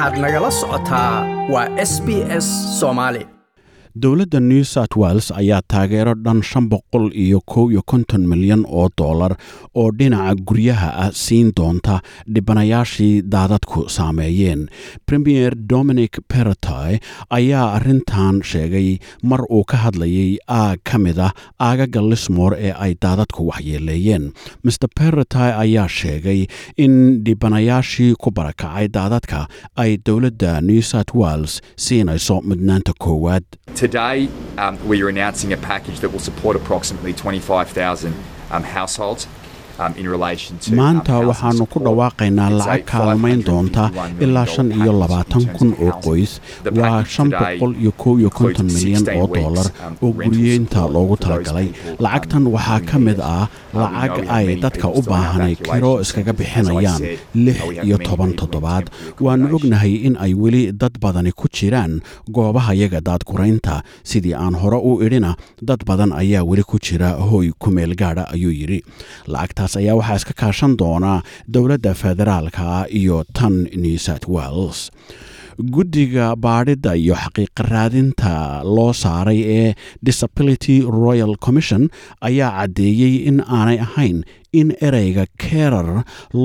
waxaad nagala socotaa waa s b s soomaali dowladda new south wales ayaa taageero dhan shan boqol iyo kow iyo konton milyan oo dollar oo dhinaca guryaha ah siin doonta dhibanayaashii daadadku saameeyeen. Premier dominic peratoy ayaa arrintan sheegay mar uu ka hadlayay aag ka mid ah aagaga lismore ee ay daadadku waxyeeleeyeen. Mr peratoy ayaa sheegay in dhibanayaashii ku barakacay daadadka ay dowladda new south wales siinayso mudnaanta koowaad Today, um, we are announcing a package that will support approximately 25,000 um, households. Um, um, maanta waxaanu ku dhawaaqaynaa lacag kaalmayn doonta $551 ilaa shan iyo labaatan kun oo qoys. Waa shan boqol iyo kow iyo konton milyan 16 oo um, oo rental guryeynta loogu talagalay um, lacagtan waxaa ka mid ah lacag ay dadka u baahanay kiro iskaga bixinayaan lix iyo toban toddobaad. waanu ognahay in ay weli dad badani ku jiraan goobaha yaga daadguraynta sidii aan hore u idhina dad badan ayaa weli ku jira hooy ku meel gaadha ayuu yidhi lacagtaas ayaa waxaa iska kaashan doona dowladda federaalka iyo tan new south wales guddiga baadhidda iyo xaqiiqa raadinta loo saaray ee disability royal commission ayaa caddeeyey in aanay ahayn in ereyga kerar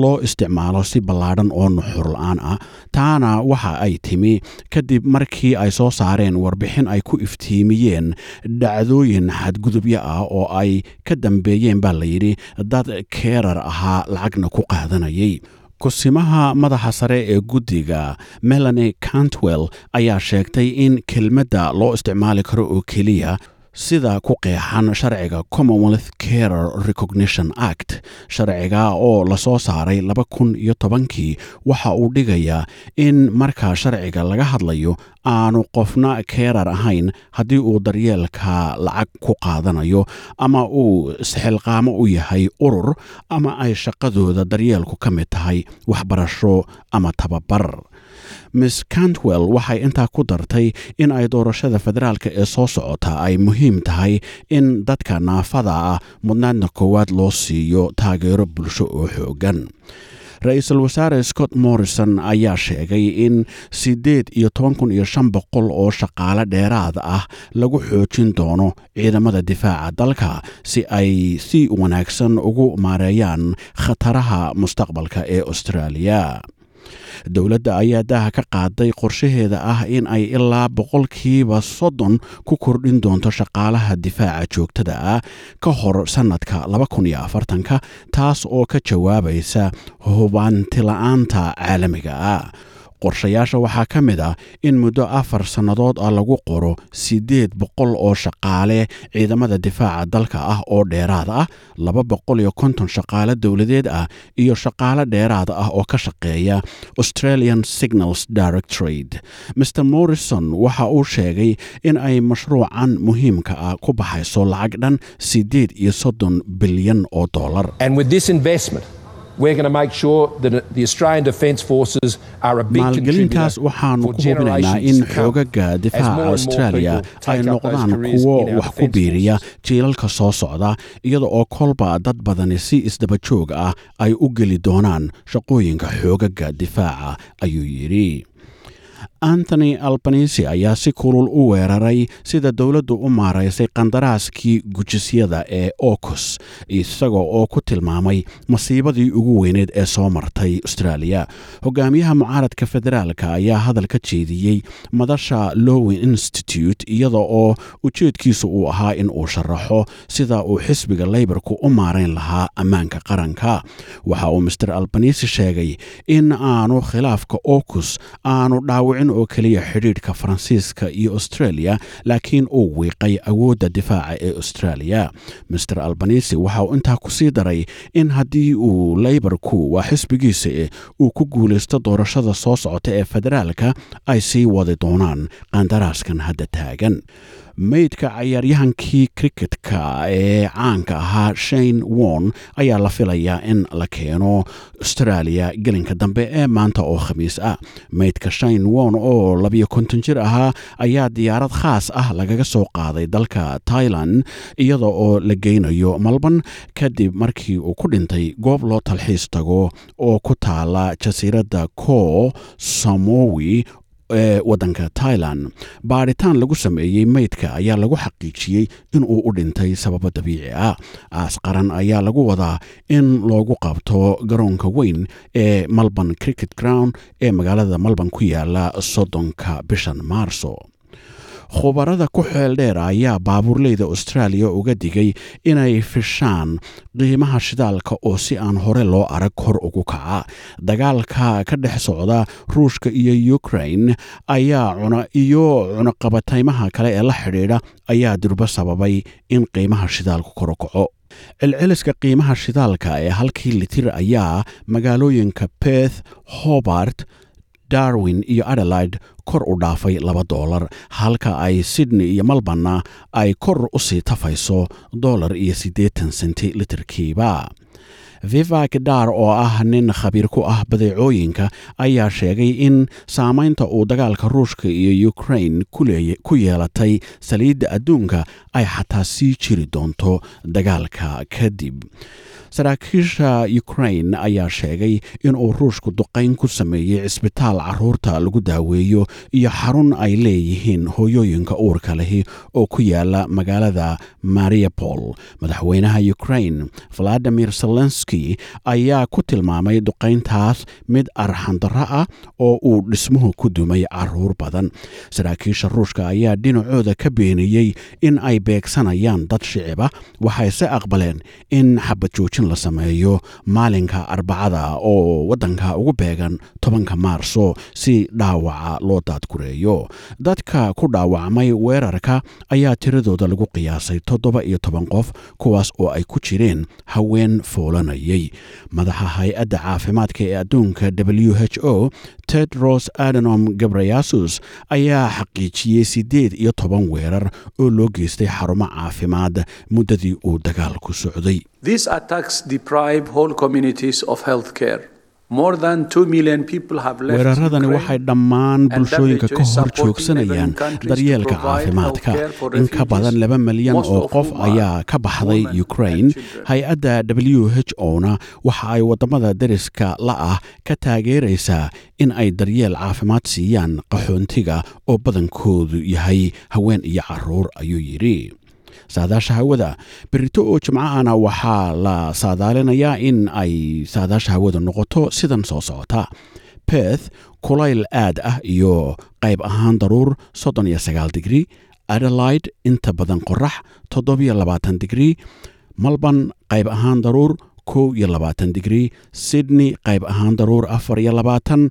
loo isticmaalo si ballaadhan oo nuxur la'aan ah. Taana waxa ay timi kadib markii ay soo saareen warbixin ay ku iftiimiyeen dhacdooyin xadgudubyo ah oo ay ka dambeeyeen baa layidhi dad kerar ahaa lacagna ku qaadanayay kusimaha madaxa sare ee guddiga melanie cantwell ayaa sheegtay in kelmadda loo isticmaali karo oo keliya sida ku qeexan sharciga commonwealth carer recognition act sharciga oo la soo saaray laba kun iyo tobankii waxa uu dhigayaa in markaa sharciga laga hadlayo aanu qofna keerar ahayn haddii uu daryeelka lacag ku qaadanayo ama uu isxilqaamo u yahay urur ama ay shaqadooda daryeelku ka mid tahay waxbarasho ama tababar miss cantwell waxay intaa ku dartay in ay doorashada federaalka ee soo socota ay muhiim tahay in dadka naafada ah mudnaadna koowaad loo siiyo taageero bulsho oo xoogan ra'iisul wasaare scott morrison ayaa sheegay in siddeed iyo toban kun iyo shan boqol oo shaqaale dheeraad ah lagu xoojin doono ciidamada difaaca dalka si ay si wanaagsan ugu maareeyaan khataraha mustaqbalka ee australia dowladda ayaa daha ka qaaday qorshaheeda ah in ay ilaa boqolkiiba soddon ku kordhin doonto shaqaalaha difaaca joogtada ah ka hor sannadka ka taas oo ka jawaabaysa hubaantila'aanta caalamiga ah qorshayaasha waxaa ka mid ah in muddo afar sannadood ah lagu qoro siddeed boqol oo shaqaale ciidamada difaaca dalka ah oo dheeraad ah laba boqol iyo konton shaqaale dowladeed ah iyo shaqaale dheeraad ah oo ka shaqeeya australian signals directorate. Mr morrison waxa uu sheegay in ay mashruucan muhiimka ah ku baxayso lacag dhan siddeed iyo soddon bilyan oo dollar And with this investment, we're going to make sure that the Australian Defence Forces are a big maalgelintaas waxaanu ku hubinaynaa in xoogaga difaaca take ay noqdaan kuwo wax ku biiriya jiilalka soo socda iyada oo kolba dad badani si isdaba joog ah ay u geli doonaan shaqooyinka xoogaga difaaca ayuu yidhi antony albanisi ayaa si kulul u weeraray sida dowladdu u maaraysay qandaraaskii gujisyada ee ocus isaga oo ku tilmaamay masiibadii ugu weyneed ee soo martay australia. Hogaamiyaha mucaaradka federaalka ayaa hadal ka jeediyey madasha lowin institute iyada oo ujeedkiisu uu ahaa in uu sharaxo sida uu xisbiga leybarku u maarayn lahaa ammaanka qaranka. Waxa uu master albanisi sheegay in aanu khilaafka ocus aanu dhaawicin oo keliya xidhiidhka faransiiska iyo australia laakiin uu wiiqay awoodda difaaca ee australia. Master albanisi waxa uu intaa ku sii daray in haddii uu leybarku waa xisbigiisa uu ku guulaysto doorashada soo socota ee federaalka ay sii wadi doonaan qandaraaskan hadda taagan meydka cayaaryahankii criketka ee caanka ahaa shane won ayaa la filayaa in la keeno australia gelinka dambe ee maanta oo khamiis ah. Meydka shane won oo labiyo konton jir ahaa ayaa diyaarad khaas ah lagaga soo qaaday dalka tailan iyada oo la geynayo malban kadib markii uu ku dhintay goob loo talxiis tago oo ku taala jasiiradda ko samowi ee waddanka tailan baadhitaan lagu sameeyey meydka ayaa lagu xaqiijiyey inuu u dhintay sababo dabiici ah. Aas qaran ayaa lagu wadaa in loogu qabto garoonka weyn ee melbourne cricket ground ee magaalada melbourne ku yaalla soddonka bishan maarso khubarada ku xeel dheer ayaa baabuurleyda australia uga digay inay fishaan qiimaha shidaalka oo si aan hore loo arag kor ugu kaca. Dagaalka ka dhex socda ruushka iyo ukrain ayaa cuna iyo cunaqabataymaha kale ee la xidhiidha ayaa durbo sababay in qiimaha shidaalku kor u kaco. Celceliska qiimaha shidaalka ee halkii litir ayaa magaalooyinka beth hobart darwin iyo adelaide kor u dhaafay laba doolar halka ay sydney iyo melborna ay kor u sii tafayso dollar iyo siddeetan senti litirkiiba vivak dar oo ah nin khabiir ku ah badeecooyinka ayaa sheegay in saamaynta uu dagaalka ruushka iyo ukrain ku yeelatay saliidda adduunka ay xataa sii jiri doonto dagaalka kadib. Saraakiisha ukrain ayaa sheegay inuu ruushku duqayn ku sameeyey cisbitaal carruurta lagu daaweeyo iyo xarun ay leeyihiin hooyooyinka uurka lehi oo ku yaalla magaalada mariapol madaxweynaha ukrain valadimir zelenski ayaa ku tilmaamay duqayntaas mid arxandarro ah oo uu dhismuhu ku dumay carruur badan. Saraakiisha ruushka ayaa dhinacooda ka beeniyey in ay beegsanayaan dad shiciba waxayse aqbaleen in xabad joojin la sameeyo maalinka arbacada oo waddanka ugu beegan tobanka maarso si dhaawaca loo daadgureeyo dadka ku dhaawacmay weerarka ayaa tiradooda lagu qiyaasay toddoba iyo toban qof kuwaas oo ay ku jireen haween foolanayay madaxa hay'adda caafimaadka ee adduunka w h o tedros adenom gabreyasus ayaa xaqiijiyey siddeed iyo toban weerar oo loo geystay xarumo caafimaad muddadii uu dagaalku socday These attacks deprive whole communities of health care. More than 2 million people have left weeraradani waxay dhammaan bulshooyinka ka hor joogsanayaan 11 countries to daryeelka caafimaadka in ka badan laba milyan oo of qof ayaa ka baxday children. hay'adda w h o-na waxa ay waddamada deriska la ah ka taageeraysaa in ay daryeel caafimaad siiyaan qaxoontiga oo badankoodu yahay haween iyo carruur ayuu yidhi saadaasha hawada berito oo jimcahana waxaa la saadaalinayaa in ay saadaasha hawada noqoto sidan soo socota. Beth kulayl aad ah iyo qayb ahaan daruur soddon iyo sagaal digri adelaide inta badan qorax toddobiyo labaatan digri malban qayb ahaan daruur kow iyo labaatan digri sydney qayb ahaan daruur afar iyo labaatan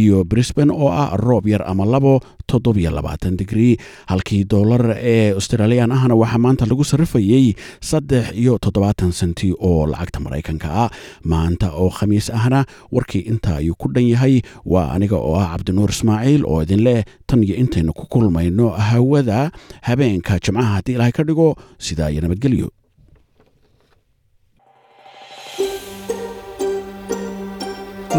iyo brisbane oo ah roob yar ama labo toddobiyo labaatan digri halkii doolar ee australiyan ahna waxaa maanta lagu sarrifayey saddex iyo toddobaatan senti oo lacagta maraykanka ah. Maanta oo khamiis ahna warkii inta ayuu ku dhan yahay. Waa aniga oo ah cabdinuur ismaaciil oo idin leh tan iyo intaynu ku kulmayno hawada habeenka jimcaha haddii ilaahay ka dhigo sidaa iyo nabadgelyo